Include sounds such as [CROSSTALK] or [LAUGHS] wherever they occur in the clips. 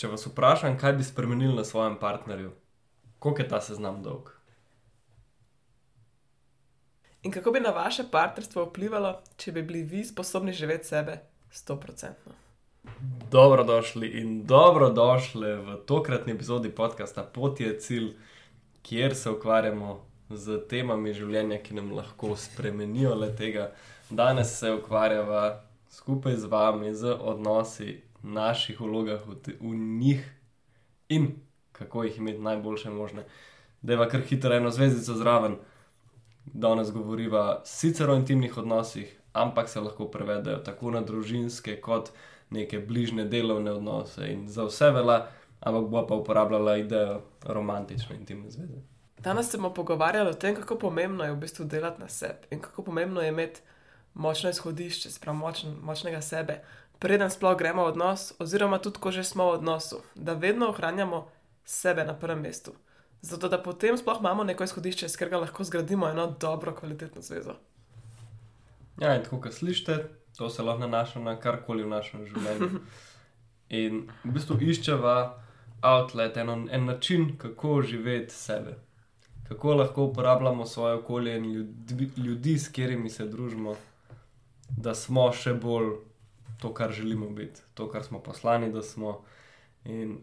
če vas vprašam, kaj bi spremenili na svojem partnerju, koliko je ta seznam dolg? In kako bi na vaše partnerstvo vplivalo, če bi bili vi sposobni živeti sebe 100%? Dobrodošli in dobrodošli v tokratni epizodi podcasta Pot je cilj, kjer se ukvarjamo z temami življenja, ki nam lahko spremenijo le tega. Danes se ukvarjava skupaj z vami, z odnosi, naših vlogah v, te, v njih in kako jih imeti najboljše možne. Da je kar hitro eno zvezdico zraven, danes govoriva sicer o intimnih odnosih, ampak se lahko prevedejo tako na družinske, kot neke bližnje delovne odnose in za vse vela, ampak bo pa uporabljala idejo romantične intimne zveze. Danes se bomo pogovarjali o tem, kako pomembno je v bistvu delati na sebi in kako pomembno je imeti močno izhodišče, spravo močn, močnega sebe, preden sploh gremo v odnos, oziroma tudi, ko že smo v odnosu, da vedno ohranjamo sebe na prvem mestu. Zato, da potem sploh imamo neko izhodišče, s katerega lahko zgradimo eno dobro, kvalitetno zvezo. Ja, in tako, kot slišite, to se lahko nanaša na karkoli v našem življenju. [LAUGHS] In v bistvu iščeva outlet, eno, en način, kako živeti sebe. Kako lahko uporabljamo svoje okolje in ljudi, ljudi, s katerimi se družimo, da smo še bolj to, kar želimo biti, to, kar smo poslani, da smo. In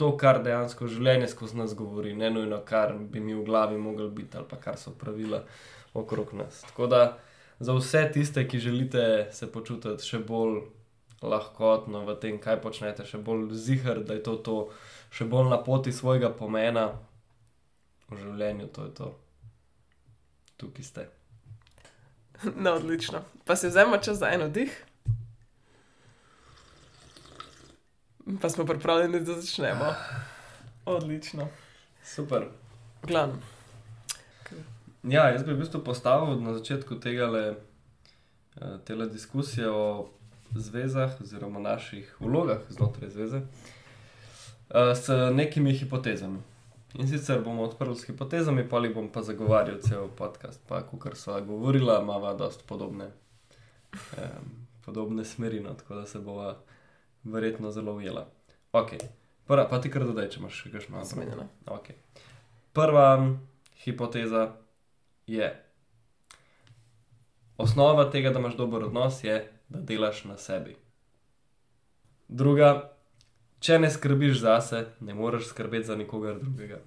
to, kar dejansko življenje skozi nas govori, ne nujno, kar bi mi v glavi mogli biti ali pa kar so pravila okrog nas. Tako da za vse tiste, ki želite se počutiti še bolj lahkotno v tem, kaj počnete, še bolj zihar, da je to, to še bolj na poti svojega pomena v življenju, to je to. Tukaj ste. [LAUGHS] No, odlično. Pa si vzamemo čas za en oddih. Pa smo pripravljeni, da začnemo. Odlično. Super. Glavno. Ja, jaz bi v bistvu postavil na začetku tega le tele diskusije o zvezah, oziroma naših vlogah znotraj zveze, s nekimi hipotezami. In sicer bomo odprli s hipotezami, pa jih bom pa zagovarjal cel podcast. Pa, kar so govorila, imamo dosta podobne, eh, podobne smeri, no, tako da se bova verjetno zelo ujela. Ok, prva, pa ti kar dodaj, če imaš še kakšno Zmenjeno. Okay. Prva hipoteza je, osnova tega, da imaš dober odnos, je, da delaš na sebi. Druga, če ne skrbiš zase, ne moreš skrbeti za nikogar drugega.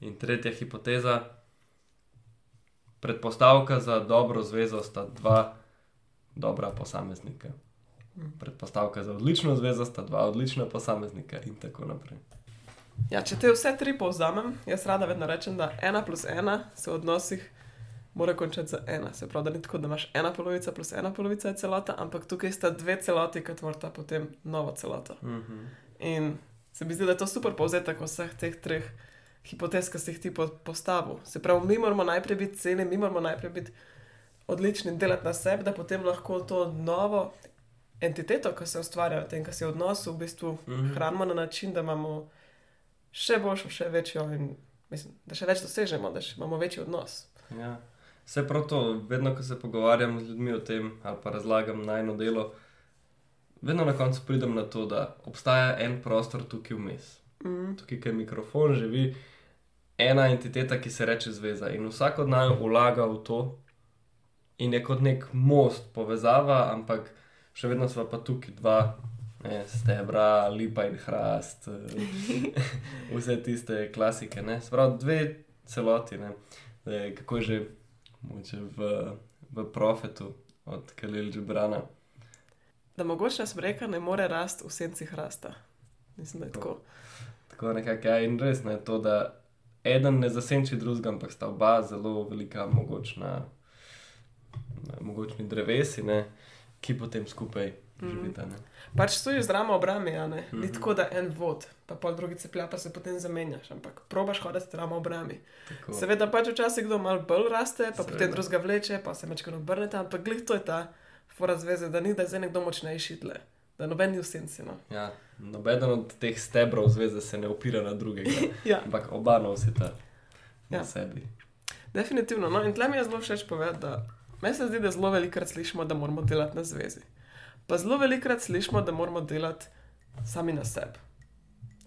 In tretja hipoteza, predpostavka za dobro zvezo sta dva dobra posameznika. Predpostavka za odlično zvezo sta dva odlična posameznika, in tako naprej. Ja, če te vse tri povzamem, jaz rada vedno rečem, da ena plus ena se v odnosih mora končati za ena. Se pravi, da ni tako, da imaš ena polovica plus ena polovica je celota, ampak tukaj sta dve celoti, ki tvorita potem novo celoto. Mhm. In se mi zdi, da je to super povzetek vseh teh treh hipotez, ki si jih ti po- postavil. Se pravi, mi moramo najprej biti celi, mi moramo najprej biti odlični delati na sebi, da potem lahko to novo entiteto, ki se ustvarja v tem, ki se je v odnosu, v bistvu Mhm. hranimo na način, da imamo še boljšo, še večjo in mislim, da še več dosežemo, da imamo večji odnos. Ja. Vse prav to, vedno, ko se pogovarjam z ljudmi o tem, ali pa razlagam najno delo, vedno na koncu pridem na to, da obstaja en prostor tukaj vmes. Mm. Tukaj, kjer mikrofon živi, ena entiteta, ki se reče zveza. In vsak od naju vlaga v to, in je kot nek most, povezava, ampak še vedno smo pa tukaj dva. Ne, stebra, lipa in hrast, eh, vse tiste klasike. ne. Se pravi, dve celoti. ne. Zdaj, kako je že mogoče v, v profetu od Kalil Džibrana. Da mogoče smreka ne more rasti v senci hrasta. Mislim, da je tako. Tako nekako je in res je to, da eden ne zasenči drugega, ampak sta oba zelo velika, mogočna, mogočni drevesi, ne, ki potem skupaj Mhm. živita. Ne. Pač stojiš z ramo obrami, a ne. Ni Mhm. tako, da en vod, pa pol drugi ceplja, pa se potem zamenjaš, ampak probaš hoditi z ramo obrami. Tako. Seveda pač včasih kdo malo bolj raste, pa Seveda. potem drugega vleče, pa se mečkano obrnete, ampak glih to je ta fora zveze, da ni, da zdaj nekdo močnejši tle. Da noben ni v senci, no. Ja, nobeden od teh stebrov zveze se ne opira na drugega, [LAUGHS] Ja, ampak oba nosita na Ja. sebi. definitivno. No, in tle mi je zelo všeč povedati, da meni se zdi, da zelo velikokrat slišimo, da moramo delati na zvezi. Pa zelo velikokrat slišimo, da moramo delati sami na sebi.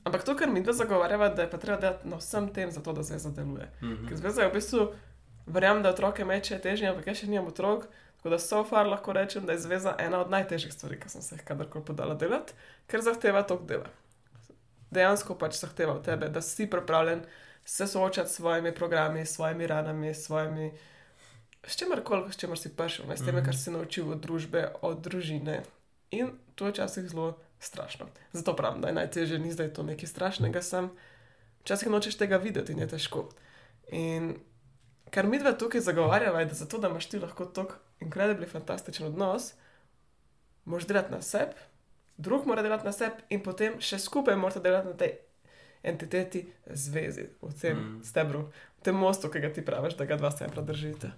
Ampak to, kar mi dva zagovarjava, da je pa treba delati na vsem tem, zato da zveza deluje. Mhm. Ker zveza je v bistvu, verjamem, da otroke meče težje, ampak jaz še nimam otrok. Tako da so far lahko rečem, da je zveza ena od najtežjih stvari, ki sem se jih kadarkoli podala delati, ker zahteva tok dela. Dejansko pač zahteva od tebe, da si pripravljen se soočati s svojimi programi, s svojimi ranami, s svojimi. S čimerkoli, s čimer si prišel, ne, s tem, Mhm. kar si naučil od družbe, od družine. In to je včasih zelo strašno. Zato pravim, da je najtežje, ni zdaj to nekaj strašnega, sem. Včasih nočeš tega videti in je težko. In kar mi dva tukaj zagovarjava, je, da zato, da imaš ti lahko tako inkredibli fantastičen odnos, moraš delati na sebi, drug mora delati na sebi in potem še skupaj morate delati na tej entiteti, zvezi, v tem Mm. mm. stebru, v tem mostu, ki ga ti praviš, da ga dva stebra držite.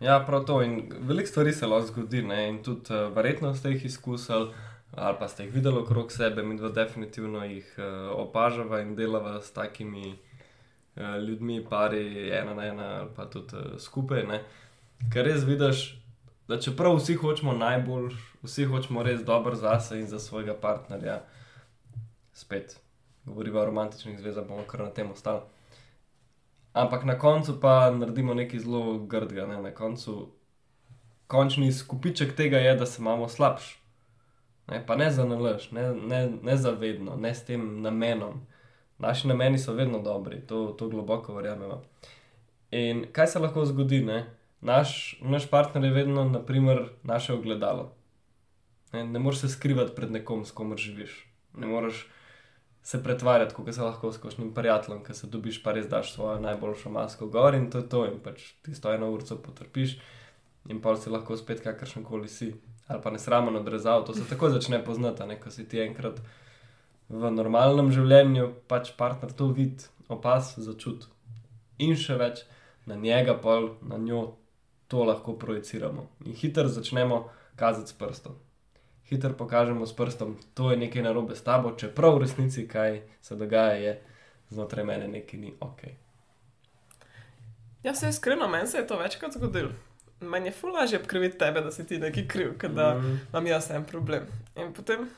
Ja, prav to. In veliko stvari se lahko zgodi, ne? in tudi uh, verjetno ste jih izkusili, ali pa ste jih videli okrog sebe, mi dva definitivno jih uh, opažava in delava s takimi uh, ljudmi, pari, ena na ena, ali pa tudi uh, skupaj. Ne? Ker res vidiš, da čeprav vsi hočemo najbolj, vsi hočemo res dobro zase in za svojega partnerja, spet govoriva o romantičnih zvezah, bomo kar na tem ostali. Ampak na koncu pa naredimo nekaj zelo grdega. Ne? Na koncu, končni skupiček tega je, da se imamo slabš. Ne? Pa ne za nalaž, ne, ne, ne za vedno, ne s tem namenom. Naši nameni so vedno dobri, to, to globoko verjamemo. In kaj se lahko zgodi? Naš, naš partner je vedno, naprimer, naše ogledalo. Ne, ne moreš se skrivati pred nekom, s komer živiš. Ne moreš se pretvarjati, kot se lahko s kakšnim prijateljem, ki se dobiš, pa res daš svojo najboljšo masko gor in to je to. In pač ti sto eno urco potrpiš, in pa si lahko spet kakršen koli si. Ali pa nesramen odrezal, to se tako začne poznati, ne? ko si ti enkrat v normalnem življenju, pač partner to vidi, opaz, začuti. In še več, na njega, pa na njo to lahko projiciramo. In hitro začnemo kazati s prstom. Hitro pokažemo s prstom, to je nekaj narobe s tabo, čeprav v resnici kaj se dogaja, je znotraj mene nekaj ni ok. Ja, se iskreno, meni se je to večkrat zgodilo. Meni je ful lažje obkriviti tebe, da si ti neki kriv, kot da Mm. imam jaz en problem. In potem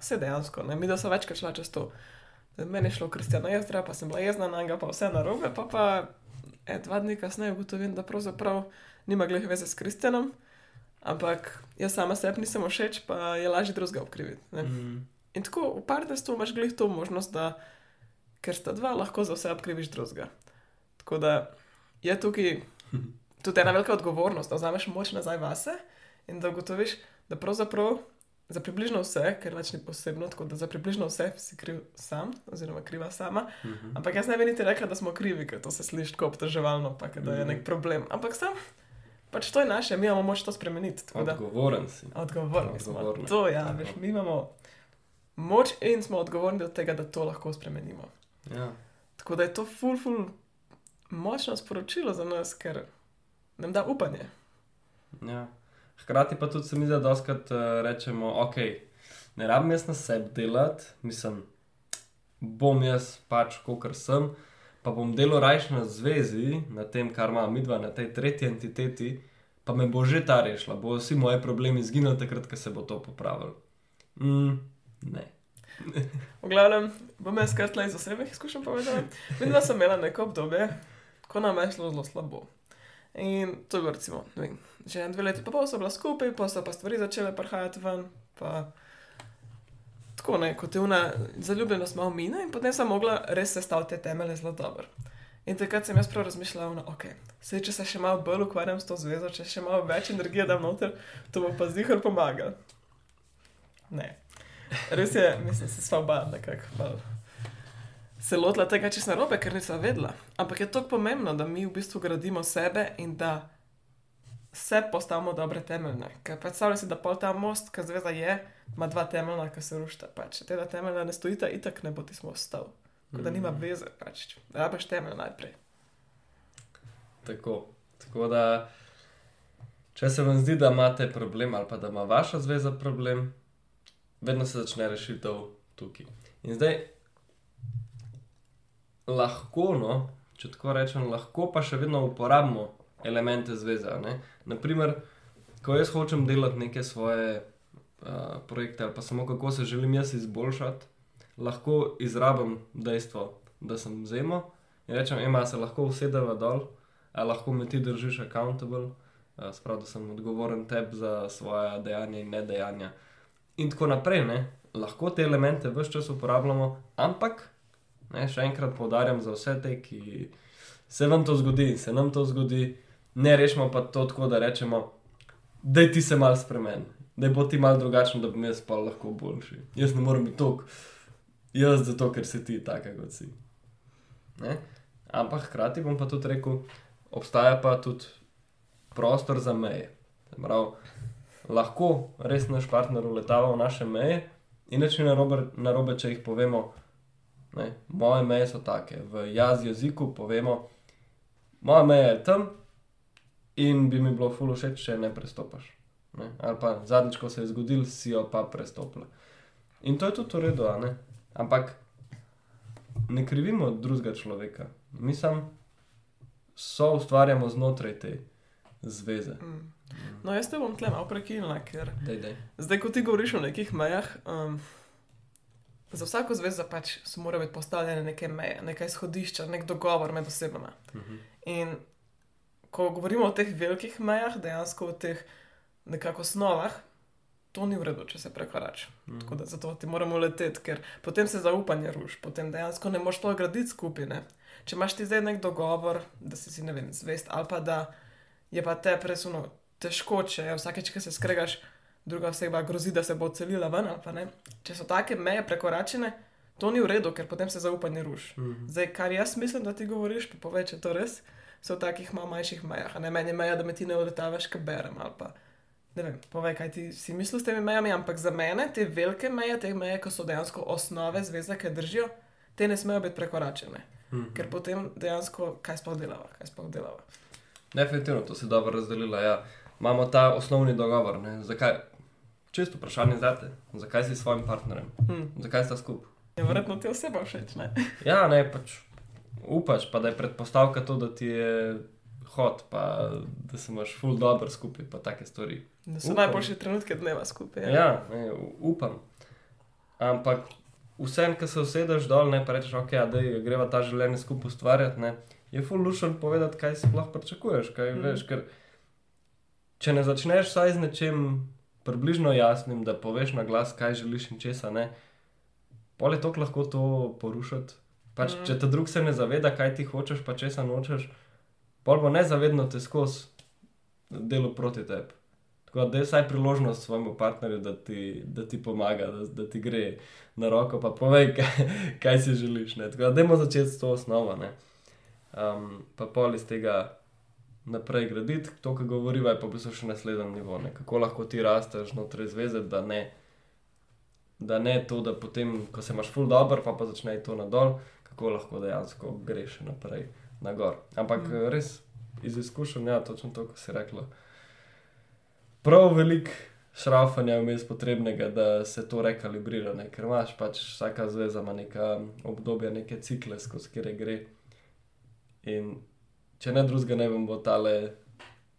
se dejansko, ne, mi da so večkrat šla čez to. Meni je šlo Kristjana jezdra, pa sem bila jezna na njega, pa vse narobe, pa pa e, dva dni kasneje ugotovim, da pravzaprav nima glih veze s Kristjanom, ampak jaz sama sebi nisem všeč, pa je lažje drugega obkriviti. ne. Mm. In tako v partnerstvu imaš glih to možnost, da ker sta dva, lahko za vse obkriviš drugega. Tako da je tukaj tudi ena velika odgovornost, da vzameš moč nazaj vase in da ugotoviš, da pravzaprav za približno vse, ker več ni posebno, tako da za približno vse si kriv sam, oziroma kriva sama. Mhm. Ampak jaz ne bi niti rekla, da smo krivi, ker to se sliši tako obtoževalno, pa da je Mhm. nek problem. Ampak sam, pač to je naše, mi imamo moč to spremeniti. Odgovoren si. Odgovorni smo. To ja, Tako. veš, mi imamo moč in smo odgovorni do tega, da to lahko spremenimo. Ja. Tako da je to ful, ful močno sporočilo za nas, ker nam da upanje. Ja. Hkrati pa tudi se mi zdi, da doskrat uh, rečemo, ok, ne rabim jaz na sebi delati, mislim, bom jaz pač, kot sem, pa bom delal rajš na zvezi, na tem, kar ima midva, na tej tretji entiteti, pa me bo že ta rešila, bo vsi moji problemi izginili takrat, ko se bo to popravilo. Mm, ne. V glavnem, bom jaz kar tle iz osebnih izkušenj povedala. Videla sem imela neko obdobje, ko nam je šlo zelo slabo. In to je bilo recimo, vem, že en dve leti, pa pol so bila skupaj, pa so pa stvari začele prihajati ven, pa tako ne, kot je una zaljubljenost malo mine in potem sem mogla res sestaviti te temelje zelo dobro. In takrat sem jaz prav razmišljala, da okay, če se še malo bolj ukvarjam s to zvezo, če še malo več energije dam noter, to bo pa zihar pomaga. Ne. Res je, mislim, se sva oba nekako se lotila tega, če sem narobe, ker nisem vedela. Ampak je to pomembno, da mi v bistvu gradimo sebe in da se postavimo dobre temeljne. Ker predstavljaj si, da pol ta most, ki zveza je, ima dva temeljna, ki se rušta. Pač, če te dva temeljna ne stojita, itak ne bo ti smo ostal. Tako da nima veze, pač, rabaš temelj najprej. Tako, tako da, če se vam zdi, da imate problem ali pa da ima vaša zveza problem, vedno se začne rešitev tukaj. In zdaj, lahko, no, če tako rečem, lahko pa še vedno uporabimo elemente zveze. Ne? Naprimer, ko jaz hočem delati neke svoje projekte ali pa samo kako se želim jaz izboljšati, lahko izrabim dejstvo, da sem zemo in rečem, ima se lahko usedeva dol, ali lahko me ti držiš accountable, uh, sprav, da sem odgovoren tebi za svoje dejanja in nedejanja. In tako naprej, ne? lahko te elemente vse čas uporabljamo, ampak ne, še enkrat poudarjam za vse te, ki se vam to zgodi in se nam to zgodi, ne rešimo pa to tako, da rečemo, da ti se mal spremeni, da bo ti mal drugačen, da bi jaz pa lahko boljši. Jaz ne morem biti tok, jaz zato, ker si ti taka, kot si. Ne? Ampak hkrati bom pa tudi rekel, obstaja pa tudi prostor za meje. Prav, lahko res naš partner uletava v naše meje in nič ni narobe, narobe, če jih povemo. Ne, moje meje so take, v jaz jeziku povemo, moja meja je tam in bi mi bilo fulo všeč, če ne prestopaš. Ne? Ali pa zadnjič, ko se je zgodil, si jo pa prestopila. In to je tudi v redu, ampak ne krivimo drugega človeka. Mi sam so ustvarjamo znotraj te zveze. Mm. No, jaz te bom tle malo prekinila, ker Dej, dej. zdaj, ko ti govoriš o nekih mejah, um, za vsako zvezo pač so mora biti postavljene neke meje, nekaj izhodišča, nek dogovor med osebama. Mhm. In ko govorimo o teh velikih mejah, dejansko o teh nekako osnovah, to ni v redu, če se prekorači. Mhm. Tako da zato ti moramo leteti, ker potem se zaupanje ruši, potem dejansko ne moš to graditi skupaj. Ne? Če imaš ti zdaj nek dogovor, da si, si ne vem, zvest, ali pa da je pa te presuno težko, če vsakeč, ki se skregaš, druga oseba grozi, da se bo odselila ven, ali pa ne. Če so take meje prekoračene, to ni v redu, ker potem se zaupanje ruši. Mhm. Zdaj, kar jaz mislim, da ti govoriš, pa povej, če je to res, so v takih manjših mejah. Ne meni je meja, da me ti ne uletavaš, kaj berem. ali Pa, ne vem, povej, kaj ti si misliš s temi mejami, ampak za mene te velike meje, te meje, ki so dejansko osnove zveze, ki držijo, te ne smejo biti prekoračene. Mhm. Ker potem dejansko, kaj sploh delava, kaj sploh delava. Definitivno, to si dobro razdelila. Ja. Imamo ta osnovni dogovor. Ne? Zakaj? Čisto vprašanje za te. Zakaj si s svojim partnerjem? Hm. Zakaj sta skupaj? Je verjetno ti oseba všeč, ne? Ja, ne, pač upaš, pa da je predpostavka to, da ti je hod, pa da se imaš full dobro skupaj, pa take stvari. Da so Upam. najboljše trenutke dneva skupaj. Ja, ne, u- upam. Ampak vsem, ki se usedeš dol, ne pa rečeš, ok, da greva ta življenje skupaj ustvarjati, ne, je full lušen povedati, kaj sploh pričakuješ. Kaj, Mm. veš, ker če ne začneš vsaj z nečem približno jasnim, da poveš na glas, kaj želiš in česa ne, pol je to lahko to porušiti. Pač, Mm. mm. Če te drug se ne zaveda, kaj ti hočeš, pa česa nočeš, pol bo nezavedno te skozi delo proti tebi. Tako da je vsaj priložnost svojemu partnerju, da ti, da ti pomaga, da, da ti gre na roko, pa povej, [LAUGHS] kaj, kaj si želiš. Ne? Tako da dajmo začeti s to osnovo. ne. Um, pa pol iz tega naprej graditi, to, kar govoriva, je pa v bistvu še naslednji nivo. Ne? Kako lahko ti rasteš znotraj zveze, da ne, da ne to, da potem, ko se imaš full dobro, pa pa začne to nadol, kako lahko dejansko greš naprej na gor. Ampak Mm. mm. res iz izkušenj, ja, točno to, kar si rekla. Prav velik šrafanja je vmes potrebnega, da se to rekalibrira, ne? ker imaš pač vsaka zveza ima neka obdobja, neke cikle, skozi kere gre. In če ne drugega, ne vem, bo tale,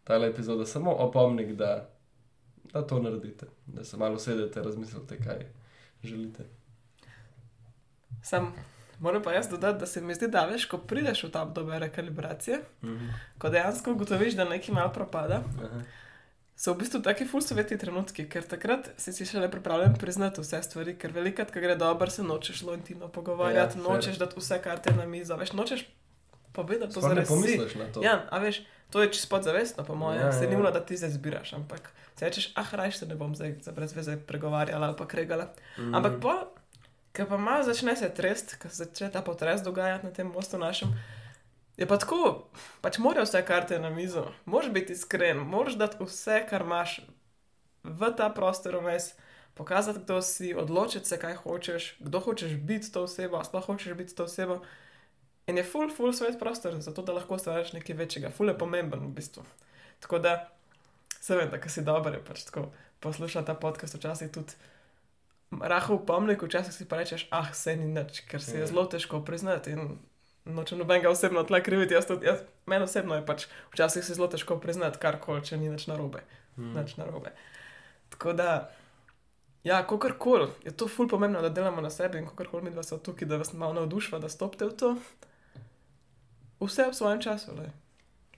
tale epizoda samo opomnik, da, da to naredite, da se malo sedete, razmislite, kaj želite. Sam moram pa jaz dodati, da se mi zdi, da veš, ko prideš v ta obdobje rekalibracije, Mhm. ko dejansko ugotoviš, da nekaj malo propada, Aha. so v bistvu taki fulsoveti trenutki, ker takrat si si šele pripravljen priznati vse stvari, ker velikrat, ko gre dobro, se nočeš zelo intimno pogovarjati, Ja, ja, nočeš dati vse karte na mizo, veš, nočeš povedati to Sploh ne zares. si. pomisliš na to. Ja, a veš, to je čisto podzavestno, po mojem. Ja, Ja, se ja. ni nujno, da ti zdaj zbiraš, ampak se rečeš, ah, rajš se ne bom zdaj za brez veze pregovarjala ali pa kregala. Mm. Ampak pa, ko pa malo začne se trest, ko se začne ta potres dogajati na tem mostu našem, je pa tako, pač morajo vse karte na mizo, moraš biti iskren, moraš dati vse, kar imaš v ta prostor vmes. Pokazati, kdo si, odločiti se, kaj hočeš, kdo hočeš biti to osebo, a sploh hočeš biti to osebo. In je full, full svet prostor, zato da lahko stvariš nekaj večjega, full je pomemben v bistvu. Tako da, se vem, da ko si dober, je pač tako poslušati ta podcast včasih tudi rahel pomnik, včasih si pa rečeš, ah, se ni nič, ker se je Ja. zelo težko priznati in nočem nobenega osebno tle kriviti. Jaz tudi, jaz, meni osebno je pač včasih se zelo težko priznati karkoli, če ni nič narobe. Mhm. Nič narobe. Tako da, Ja, kakorkoli je to ful pomembno, da delamo na sebi in kakorkoli mi dva smo tukaj, da vas malo navdušva, da stopite v to. Vse v svojem času, le.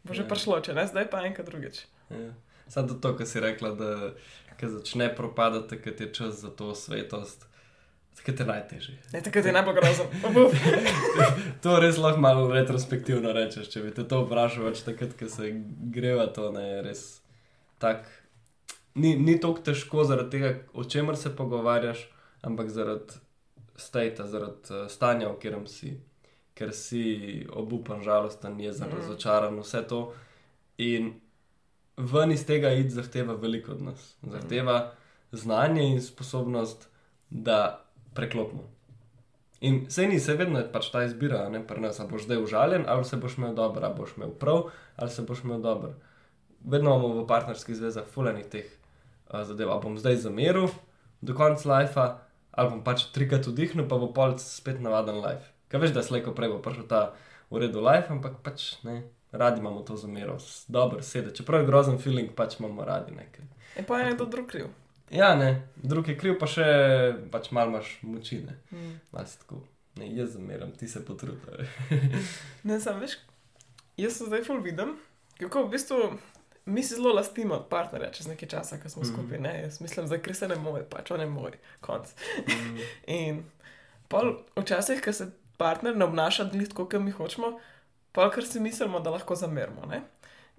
Bo že Ja. prišlo, če ne zdaj, pa enkrat drugič. Ja. Samo to, kar si rekla, da ko začne propadati, takrat je čas za to svetost, takrat je najtežje. Ne, takrat je najbolj grozno. [LAUGHS] To res lahko malo retrospektivno rečeš. Če bi te to vprašal, več takrat, ko se greva, to ne je res tako. Ni, ni tako težko zaradi tega, o čemer se pogovarjaš, ampak zaradi stata, zaradi uh, stanja, v katerem si, ker si obupan, žalosten, jezen, Mhm. razočaran, vse to. In ven iz tega id zahteva veliko od nas. Zahteva znanje in sposobnost, da preklopimo. In se ni, se vedno je pač ta izbira, ne pri nas, ali boš zdaj užaljen, ali se boš imel dobro, ali boš imel prav, ali se boš imel dobro. Vedno imamo v partnerskih zvezah fulanih teh uh, zadev. Ali bom zdaj zameril do konca lajfa, ali bom pač trikrat vdihnil, pa bo pol spet navaden life. Kaj veš, da slejko prej bo prišel ta v redu life, ampak pač ne, radi imamo to zamero, dobro sede. Čeprav je grozen feeling, pač imamo radi nekaj. In pa je nekdo drug kriv. Ja, ne, drug je kriv, pa še pač malo imaš moči, ne. Mm. Mas tako, ne, jaz zameram, ti se potrudi. [LAUGHS] Ne, sem veš, jaz se zdaj ful vidim, kako v bistvu mi si zelo lastimo partnerja čez nekaj časa, ko smo Mhm. skupaj. Ne? Jaz mislim, da Kristjan je moj, pač on je moj, konc. Mm, [LAUGHS] In pol včasih, ko se partner ne obnaša tako, kot mi hočemo, pol kar si mislimo, da lahko zamerimo. Ne?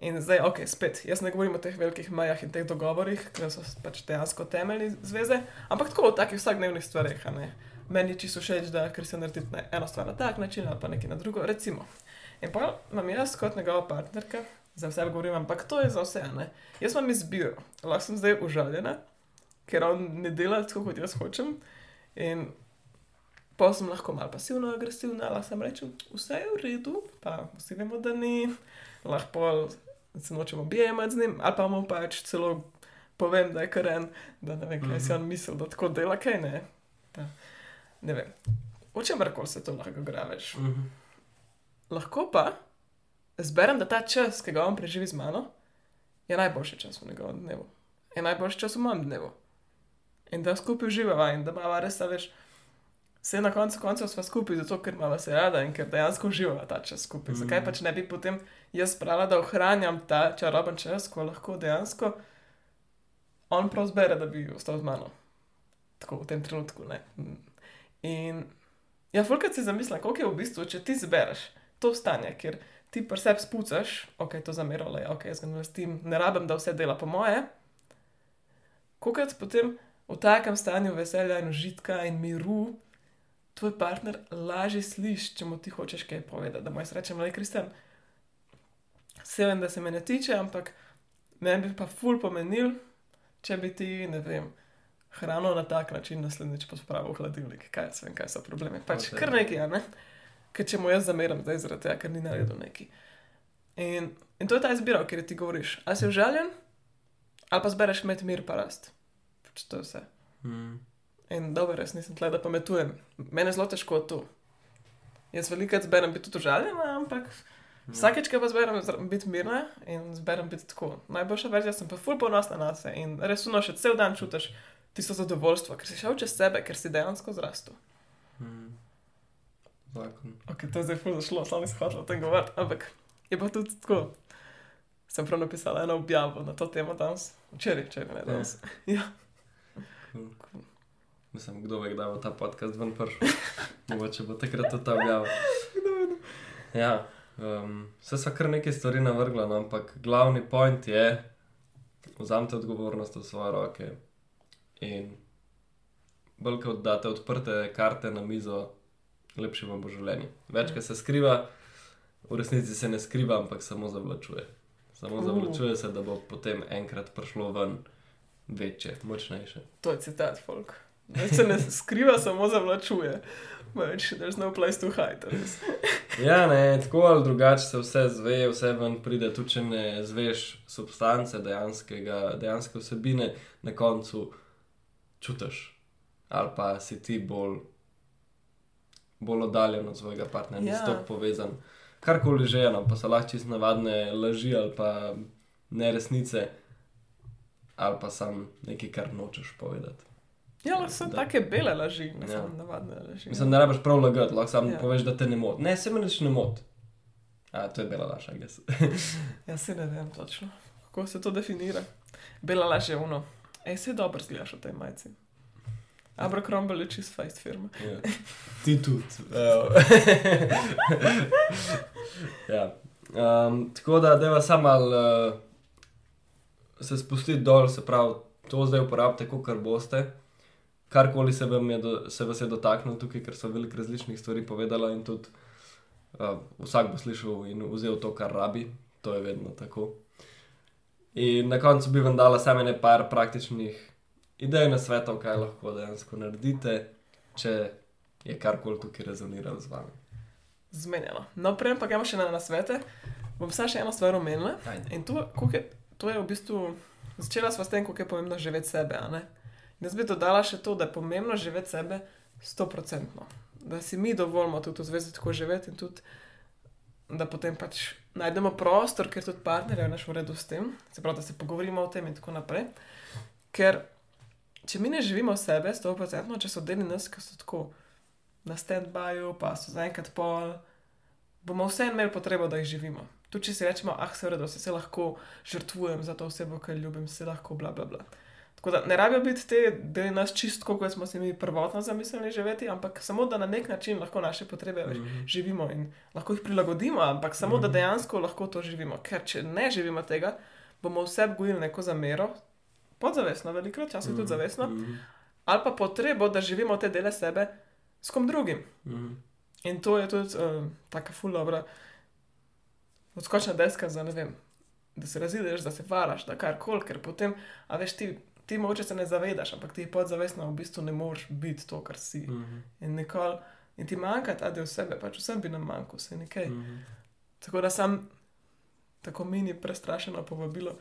In zdaj, ok, spet, jaz ne govorim o teh velikih mejah in teh dogovorih, ki so pač dejansko temeljni zveze, ampak tako o takih vsakdnevnih stvareh. Meni je čisto všeč, da ker se naredi na eno stvar na tak način ali pa nekaj na drugo, recimo. In pa imam jaz kot njegova partnerka, za vse govorim, ampak to je za vse. Ne? Jaz imam izbiro, lahko sem zdaj užaljena, ker on ne dela tako, kot jaz hočem. In pa sem lahko malo pasivno agresivna, lahko sem rečem, vse je v redu, pa vsi vemo, da ni, lahko se nočemo objemati z njim, ali pa mu pač celo povem, da je karen, da ne vem, kaj si on misli, da tako dela, kaj ne. Pa, ne vem, o čemer koli se to lahko graveš. mhm. Lahko pa zberem, da ta čas, ki ga on preživi z mano, je najboljši čas v njegovem dnevu. Je najboljši čas v mojem dnevu. In da skupaj uživava in da imamo res, a veš, vse na koncu koncev sva skupaj, zato ker imamo se rada in ker dejansko uživava ta čas skupaj. Mm. Zakaj pač ne bi potem jaz pravila, da ohranjam ta čaroben čas, ko lahko dejansko on prav zbere, da bi ostal z mano. Tako v tem trenutku. Ne? In ja, fulkrat si zamislim, koliko je v bistvu, če ti zbereš to stanje, ker ti pri sebi spucaš, ok, to zameralo je, ok, jaz ga ne vrstim, ne rabim, da vse dela po moje. Kolikrat potem v takem stanju veselja in užitka in miru tvoj partner lažje sliši, če mu ti hočeš kaj povedati. Da mu jaz rečem, le Kristjan, vse vem, da se me ne tiče, ampak meni bi pa ful pomenil, če bi ti, ne vem, hrano na tak način naslednjič pospravil v hladilnik. Kaj jaz vem, kaj so problemi. Pač Ok. kar nekaj, a ne? Ker če mu jaz zameram, zdaj zaradi tega, ker ni naredil neki. In, in to je ta izbira, o kateri ti govoriš. Ali si užaljen, ali pa zbereš med mir pa rast. Pač to je vse. Mm. In dobro, res nisem tle, da pametujem. Mene je zelo težko to. Jaz velikokrat zberem biti tudi užaljena, ampak vsakeč, ko pa zberem biti mirna in zberem biti tako. Najboljša verzija sem pa ful ponosna na sebe in res uno še cel dan čutiš tisto zadovoljstvo, ker si šel čez sebe, ker si dejansko zrastel. Mm. Zakon. Ok, to je zdaj ful zašlo, sam nisem hotel o tem govoriti, ampak je pa tudi tako. Sem prav napisala eno objavo na to temo danes, včeraj, včeraj, ne danes. Ja. Cool. Mislim, kdo ve, kdaj bo ta podcast ven prišel. [LAUGHS] Mogoče bo takrat to ta objava. Ja, um, vse so kar nekaj stvari navrgla, no, ampak glavni point je, vzamite odgovornost v svoje roke in bolj kot date odprte karte na mizo, lepše vam bo življenje. Več, kar se skriva, v resnici se ne skriva, ampak samo zavlačuje. Samo Uh. zavlačuje se, da bo potem enkrat prišlo ven večje, močnejše. To je citat, folk. Se ne skriva, samo zavlačuje. Več, there's no place to hide. Ja, ne, tako ali drugače se vse zve, vse ven pride, tudi če ne zveš substance, dejanskega, dejanske vsebine, na koncu čutiš. Ali pa si ti bolj, bolj oddaljen od svojega partnerja, Ja. nisi tako povezan. Karkoli že je, no, pa so lahko čisto navadne laži ali pa neresnice, ali pa sam nekaj, kar nočeš povedati. Ja, lahko so Da. take bele laži, ne Ja. samo navadne laži. Mislim, ne rabiš prav lagati, lahko samo Ja. poveš, da te ne moti. Ne, se me reč ne moti. A, to je bela laša, gess. [LAUGHS] Ja, se ne vem točno, kako se to definira. Bela laž je uno. Ej, se dobro zgledaš v tej majici. Abercrombie je čist fajst firma. Ja. Ti tudi. [LAUGHS] Ja. um, tako da, da vas samo uh, se spustiti dol, se pravi, to zdaj uporabite, kot boste. Karkoli se, do, se vas je dotaknilo tukaj, ker so veliko različnih stvari povedala in tudi uh, vsak bo slišal in vzel to, kar rabi, to je vedno tako. In na koncu bi vam dala samo nekaj praktičnih idej na svetov, kaj lahko dejansko naredite, če je karkoli tukaj rezoniralo z vami. Zmenjeno. No, prej pa gremo še na nasvete. Bom samo še eno stvar omenila. Ajde. In to, je, to je v bistvu, začela sva s tem, kako je pomembno živeti sebe. ne? Jaz bi dodala še to, da je pomembno živeti sebe stoprocentno. Da si mi dovolimo tudi v zvezi tako živeti in tudi, da potem pač najdemo prostor, ker tudi partnerje v našem redu s tem, se pravi, da se pogovorimo o tem in tako naprej. Ker če mi ne živimo sebe stoprocentno, če so deli nas, ki so tako na stand-byju, pa so zaenkrat pol, bomo vse imeli potrebo, da jih živimo. Tudi če si rečemo, ah, se vredo, se, se lahko žrtvujem za to osebo, ki jo ljubim, se lahko bla bla bla. Tako da ne rabijo biti te deli nas čistko, kot smo si mi prvotno zamislili živeti, ampak samo da na nek način lahko naše potrebe mm. Mhm. živimo in lahko jih prilagodimo, ampak samo da Mhm. dejansko lahko to živimo. Ker če ne živimo tega, bomo vse gojili neko zamero, podzavestno, veliko časa tudi zavestno, Mhm. ali pa potrebo, da živimo te dele sebe s kom drugim. Mhm. In to je tudi uh, tako fulovra odskočna deska za ne vem, da se razideš, da se varaš, da karkoli, ker potem, a veš, ti, ti mogoče se ne zavedaš, ampak ti podzavestno v bistvu ne moreš biti to, kar si. Mhm. In nikoli, in ti manjka ta del sebe, pač vsem bi nam manjkal, vse nekaj. Mhm. Tako da sam tako mini prestrašeno povabilo,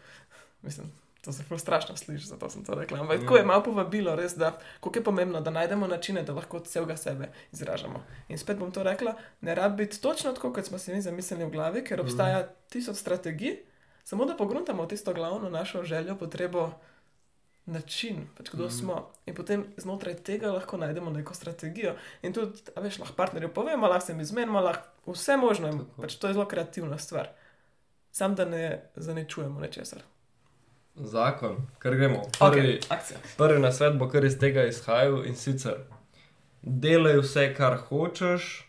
mislim. To se ful strašno sliši, zato sem to rekla. Ampak tako je malo povabilo, res, da kako je pomembno, da najdemo načine, da lahko celega sebe izražamo. In spet bom to rekla, ne rabi biti točno tako, kot smo si mi zamislili v glavi, ker obstaja tisoč strategij, samo da pogruntamo tisto glavno našo željo, potrebo, način, pač kdo Mhm. smo. In potem znotraj tega lahko najdemo neko strategijo. In tudi, veš, lahko partnerju povemo, lahko se mi zmenimo, lahko vse možno. Tako. Pač to je zelo kreativna stvar. Sam da ne zaničujemo nečesar. Zakon, kar gremo. Prvi, Okay, akcija. prvi na svet bo kar iz tega izhajal in sicer delaj vse, kar hočeš,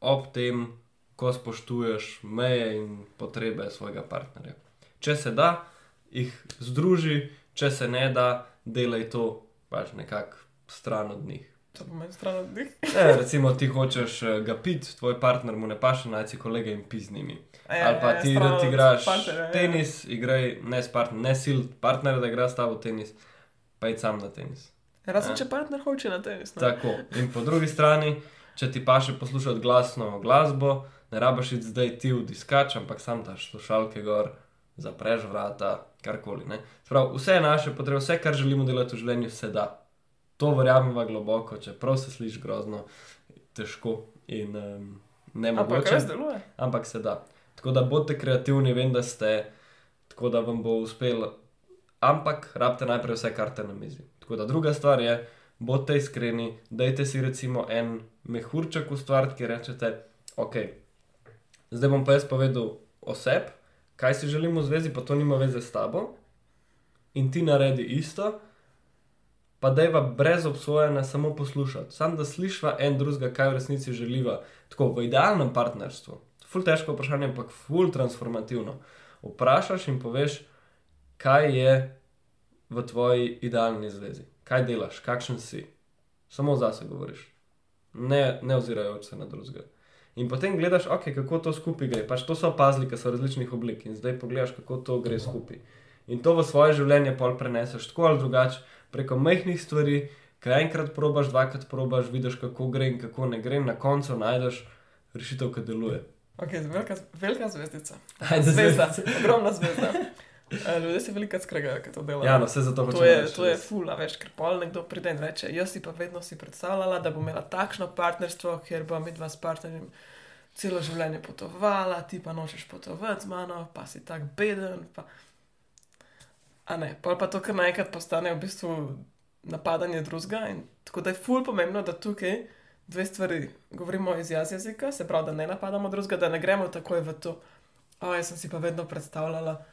ob tem, ko spoštuješ meje in potrebe svojega partnerja. Če se da, jih združi, če se ne da, delaj to pač nekako stran od njih. To pomeni stran od njih. Ne, recimo, ti hočeš eh, ga piti, tvoj partner mu ne paše, najci kolega in pi z njimi. Ja, Ali pa ja, ti, da ti igraš partnerja, ja. tenis, igraj ne s partnerjem, ne sil partnerja, da igra s tabo tenis, pa id sam na tenis. Razen če partner hoče na tenis. ne. Tako. In po drugi strani, če ti paše poslušati glasno glasbo, ne rabiš iti zdaj ti v diskač, ampak sam daš slušalke gor, zapreš vrata, karkoli. ne. Sprav, vse naše potrebe, vse, kar želimo delati v življenju, se da. To verjamemo globoko, čeprav se sliši grozno, težko in um, ne Ampak mogoče res deluje. ampak se da. Tako da bodite kreativni, vem, da ste, tako da vam bo uspelo. Ampak rabite najprej vse karte na mizi. Tako da druga stvar je, bodite iskreni, dajte si recimo en mehurček ustvariti, ki rečete, ok, zdaj bom pa jaz povedal oseb, kaj si želim v zvezi, pa to nima veze s tabo. In ti naredi isto, pa da je brez obsojanja samo poslušati, samo da slišva en drugega, kaj v resnici želiva. Tako v idealnem partnerstvu, ful težko vprašanje, ampak ful transformativno. Vprašaš in poveš, kaj je v tvoji idealni zvezi, kaj delaš, kakšen si. Samo zase govoriš, ne, ne ozirajoč se na drugega. In potem gledaš, okay, kako to skupaj gre. Pač to so pazli, ki so različnih oblik in zdaj pogledaš, kako to gre skupaj. In to v svoje življenje pol preneseš tako ali drugače, preko majhnih stvari, ki enkrat probaš, dvakrat probaš, vidiš, kako gre in kako ne gre, in na koncu najdeš rešitev, ki deluje. Okay, velika, velika zvezdica. Ajde, Zvezda, ogromna zvezda. Eh, Ljudje se veliko skrgajo, ko to delajo. Ja, no, vse zato To hočem je, reči, to je ful, a veš, ker pol nekdo pride in reče: Jaz si pa vedno si predstavljala, da bom imela takšno partnerstvo, kjer bo mi dva s partnerjem celo življenje potovala, ti pa nočeš potovati z mano, pa si tak beden. Pa... A ne, pol pa to, kar naenkrat postane v bistvu napadanje drugega. Tako da je ful pomembno, da tukaj dve stvari govorimo iz jaz jezika, se pravi, da ne napadamo drugega, da ne gremo takoj v to. O, jaz sem si pa vedno predstavljala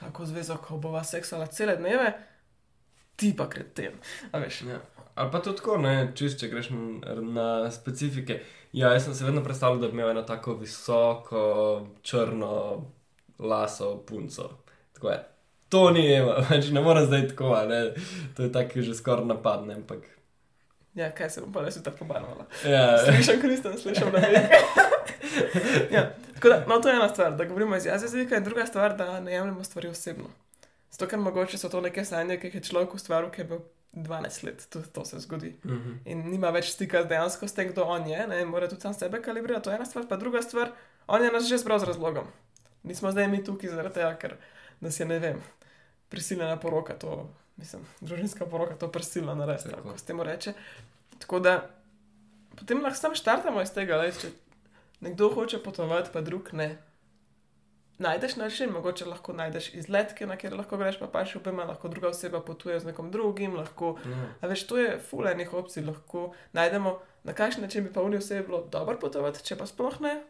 tako zvezo, ko bova seksala cele dneve, ti pa kreten. Ja. Ali pa tudi tako, ne, čist, če greš na, na specifike. Ja, jaz sem se vedno predstavljal, da bi imel eno tako visoko, črno, laso punco. Tako je. To ni ema, pač ne morem zdaj tako, ne. To je tako, že skoraj napadne, ampak. Ja, kaj se bom pa res tako pobarvala. Ja, Slišim, Kristjan, slišim na [LAUGHS] nekaj. ja, tako da, no, to je ena stvar, da govorimo iz jezika, in druga stvar, da ne jemljemo stvari osebno. Zato, ker mogoče so to neke sanje, ki jih je človek ustvaril, ki je bil 12 let, tudi to se zgodi. mhm. In nima več stika dejansko s tem, kdo on je, ne, in mora tudi sam sebe kalibrirati, to je ena stvar, pa druga stvar, on je nas že zbral z razlogom. Nismo zdaj mi tukaj zaradi tega, ker nas je, ne vem, prisiljena poroka, to, mislim, družinska poroka, to prisilno narediti, Tako. kako se temu reče. Tako da potem lahko sam štartamo iz tega, le, če nekdo hoče potovati, pa drug ne. Najdeš način, mogoče lahko najdeš izletke, na kjer lahko greš, pa paš upema, lahko druga oseba potuje z nekom drugim, lahko Ja. A veš, to je fulejnih opcij, lahko najdemo, na kakšen način bi pa v njih vse bilo dobro potovati, če pa sploh ne,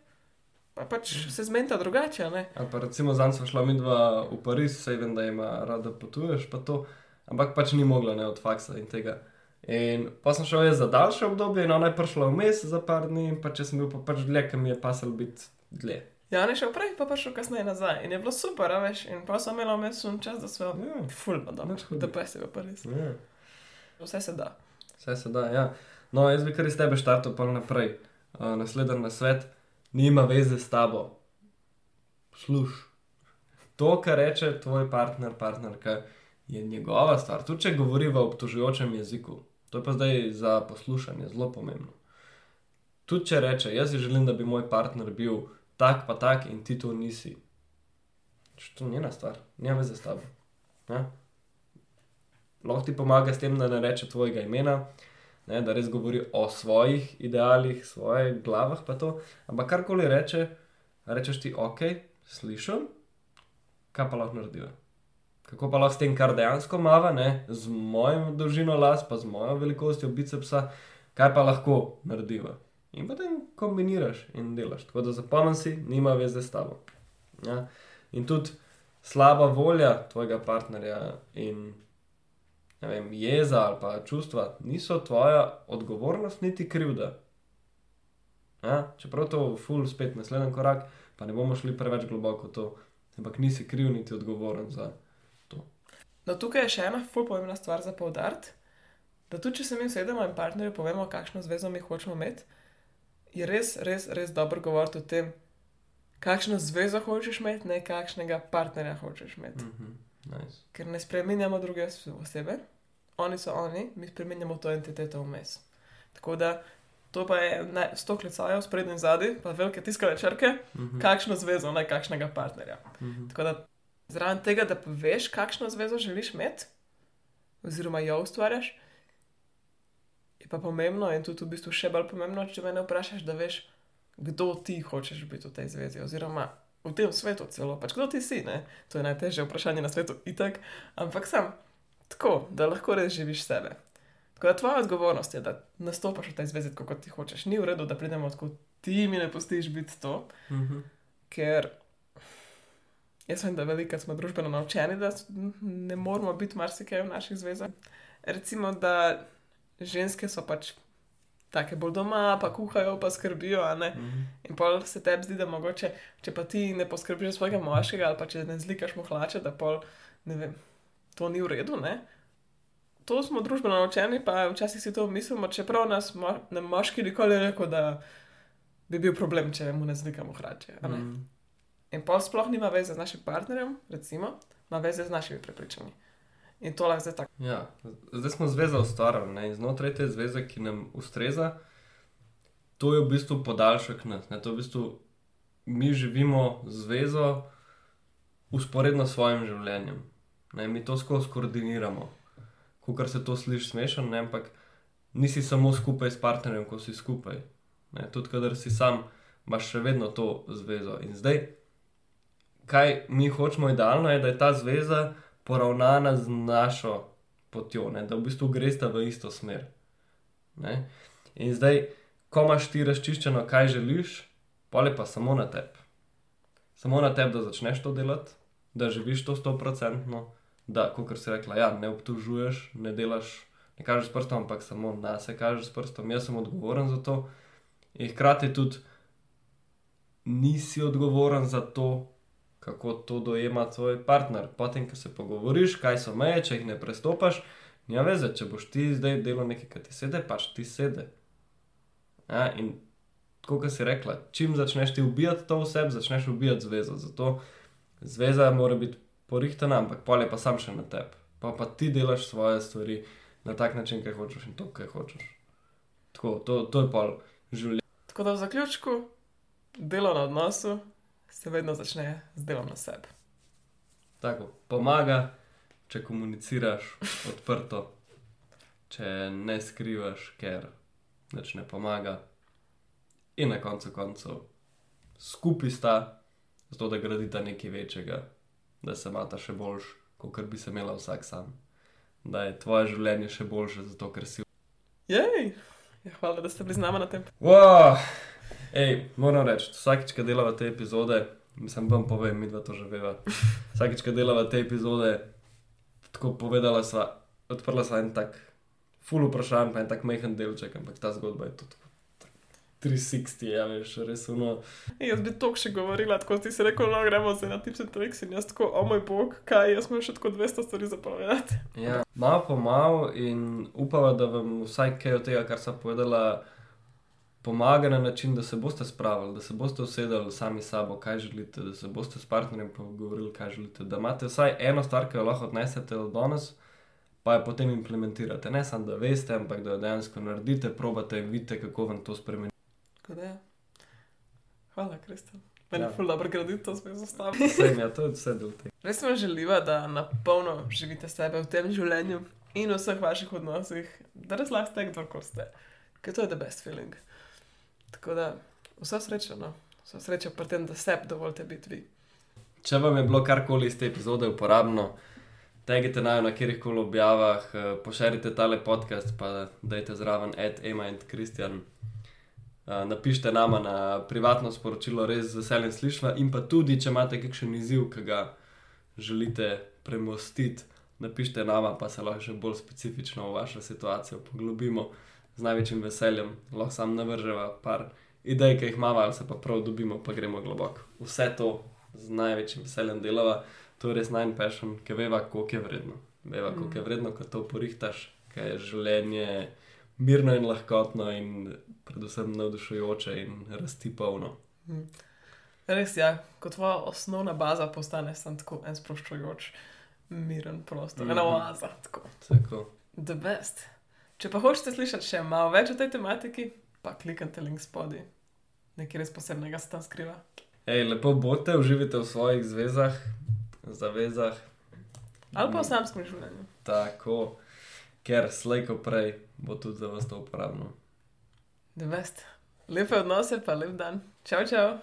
pa pač se zmenta drugače, ne. Ali pa recimo zanj smo šla midva v Pariz, sej vem, da ima rada potuješ, pa to, ampak pač ni mogla ne od faksa in tega. In pa sem šel jaz za daljše obdobje in ona je prišla vmes za par dni, in pa če sem bil pa pač dlje, ker mi je pasal biti dlje. Ja, ne šel prej, pa pa šel kasneje nazaj in je bilo super, a veš, in pa sem imela vmes un čas, da smo Ja, ful, pa dobro, Nič hudega. da pa se ga pa res. ja. Vse se da. Vse se da, ja. No, jaz bi kar iz tebe štartil pa naprej. Uh, Naslednji na svet, nima veze s tabo. Sluš. To, kar reče tvoj partner, partnerka, je njegova stvar. Tudi če govori v obtožujočem jeziku, to je pa zdaj za poslušanje zelo pomembno. Tudi če reče, jaz si želim, da bi moj partner bil tak, pa tak in ti to nisi. Če to ni njena stvar, nima veze s tabo. Ja? Lahko ti pomaga s tem, da ne reče tvojega imena, ne, da res govori o svojih idealih, svojih glavah, pa to. Ampak karkoli reče, rečeš ti, ok, slišim, kaj pa lahko narediva. Kako pa lahko s tem, kar dejansko mava, ne, z mojo dolžino las, pa z mojo velikostjo bicepsa, kaj pa lahko narediva. In potem kombiniraš in delaš. Tako da zapomni si, nima veze s tabo. Ja? In tudi slaba volja tvojega partnerja in ne vem, jeza ali pa čustva niso tvoja odgovornost, niti krivda. Ja? Čeprav to je ful, spet naslednji korak, pa ne bomo šli preveč globoko v to, ampak nisi kriv, niti odgovoren za. No, tukaj je še ena ful pomembna stvar za poudariti, da tudi če se mi usedemo in partnerju povemo, kakšno zvezo mi hočemo imeti, je res, res, res dobro govoriti o tem, kakšno zvezo hočeš imeti, ne kakšnega partnerja hočeš imeti. Mhm, nice. Ker ne spremenjamo druge os- osebe, oni so oni, mi spremenjamo to entiteto vmes. Tako da to pa je ne, sto klicajev, sprednji in zadnji, pa velike tiskane črke, Mhm, kakšno zvezo, ne kakšnega partnerja. mhm. Tako da zraven tega, da veš, kakšno zvezo želiš imeti, oziroma jo ustvarjaš, je pa pomembno in tudi v bistvu še bolj pomembno, če me vprašaš, da veš, kdo ti hočeš biti v tej zvezi, oziroma v tem svetu celo, pač kdo ti si. Ne? To je najtežje vprašanje na svetu, itak, ampak sam tako, da lahko res živiš sebe. Tako da tvoja odgovornost je, da nastopaš v tej zvezi kot ti hočeš. Ni v redu, da pridemo tako, ti mi ne pustiš biti to, Mhm. ker jaz vem, da veliko smo družbeno naučeni, da ne moramo biti marsikaj v naših zvezah. Recimo, da ženske so pač take bolj doma, pa kuhajo, pa skrbijo, ne. Mhm. In pol se tebi zdi, da mogoče, če pa ti ne poskrbiš svojega moškega ali pa če ne zlikaš mu hlače, da pol, ne vem, to ni v redu, ne. To smo družbeno naučeni, pa včasih si to mislimo, čeprav nas mo ne moški nikoli ni rekel, da bi bil problem, če mu ne zlikamo hlače. ne. Mhm. In pol sploh nima veze z našim partnerjem, recimo, ima veze z našimi prepričanji. In to lahko zdaj tako. Ja, zdaj smo zvezo in znotraj te zveze, ki nam ustreza, to je v bistvu podaljšek nas. Ne? To je v bistvu mi živimo zvezo usporedno s svojim življenjem. Ne? Mi to skozi koordiniramo. Kukor se to sliši smešno, ampak nisi samo skupaj s partnerjem, ko si skupaj. Ne? Tudi, kadar si sam, imaš še vedno to zvezo. In zdaj, kaj mi hočemo idealno, je, da je ta zveza poravnana z našo potjo, ne? da v bistvu greš v isto smer. Ne? In zdaj, ko imaš ti razčiščeno, kaj želiš, pole pa samo na tebi. Samo na tebi, da začneš to delati, da živiš to sto procentno, da, kot si rekla, ja, ne obtužuješ, ne delaš, ne kažeš s prstom, ampak samo na se kažeš s prstom, jaz sem odgovoren za to. In hkrati tudi nisi odgovoren za to, kako to dojema tvoj partner. Potem, ko se pogovoriš, kaj so meje, če jih ne prestopaš, nima veze, če boš ti zdaj delal nekaj, kar ti sede, pač ti sede. Ja, in kot si rekla, čim začneš ti ubijati to vse, začneš ubijati zvezo. Zato zveza mora biti porihtena, ampak pol je pa sam še na tebi. Pa pa ti delaš svoje stvari na tak način, kaj hočeš in to, kaj hočeš. Tako, to, to je pol življenja. Tako da v zaključku, delo na odnosu se vedno začne z delom na sebi. Tako, pomaga, če komuniciraš odprto, če ne skrivaš, ker nič ne pomaga. In na koncu koncev skupaj sta, zato da gradita nekaj večjega, da se imata še boljš, kot bi se imela vsak sam. Da je tvoje življenje še boljše, zato ker si. Jej! Ja, hvala, da ste bili z nami na tem. Wow! Ej, moram reči, vsakič, ko delava te epizode, mislim, vam povem, mi dva to že veva. Vsakič, ko delava te epizode, tako povedala sva, odprla sva en tak full vprašanj, pa en tak mehen delček, ampak ta zgodba je tudi. 360, ja, veš, res uno. Ej, jaz bi to še govorila, tako si rekel, no, gremo se na tips and tricks in jaz tako, o moj bog, kaj, jaz imam še tako 200 stvari zapovedati. Ja, malo po malo in upava, da vam vsaj kaj od tega, kar sem povedala, pomaga na način, da se boste spravili, da se boste usedeli sami s sabo, kaj želite, da se boste s partnerjem pogovorili, kaj želite, da imate vsaj eno stvar, ki jo lahko odnesete od danes, pa jo potem implementirate. Ne samo, da veste, ampak da jo dejansko naredite, probate in vidite, kako vam to spremeni. Ja. Hvala, Kristjan. Meni je Ja. ful dobro graditi to svoj zastav. Vsem, ja, to je vse del tega. Res vam želiva, da na polno živite sebe v tem življenju in v vseh vaših odnosih, da razlaste, kdo ste. Ker to je the best feeling. Tako da vsa sreča, no. Vsa sreča pri tem, da sebi dovolite biti vi. Če vam je bilo karkoli iz te epizode uporabno, tegite naj na kjerih koli objavah, eh, pošerite tale podcast, pa dajte zraven Ed, Ema in Kristjan. Eh, Napišite nama na privatno sporočilo, res z veseljem slišva. In pa tudi, če imate kakšen izziv, ki ga želite premostiti, napišite nama, pa se lahko še bolj specifično v vašo situacijo poglobimo z največjim veseljem. Lahko sam navrževa par idej, ki jih imamo, ali se pa prav dobimo, pa gremo globoko. Vse to z največjim veseljem delava, to je res najn passion, ki veva, koliko je vredno. Veva, koliko je vredno, ko to porihtaš, ker je življenje mirno in lahkotno in predvsem navdušujoče in rasti polno. Res je, ja, kot tvoja osnovna baza postane sem tako en sproščujoč, miren prostor, mm -hmm. ena Mhm. oaza. Tako. Tako. The best. Če pa hočete slišati še malo več o tej tematiki, pa kliknite link spodaj. Nekaj res posebnega se tam skriva. Ej, lepo bote, uživite v svojih zvezah, zavezah. Ali pa v samskem življenju. Tako, ker slejko prej bo tudi za vas to uporabno. The best. Lepe odnose, pa lep dan. Čau, čau.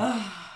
Ah.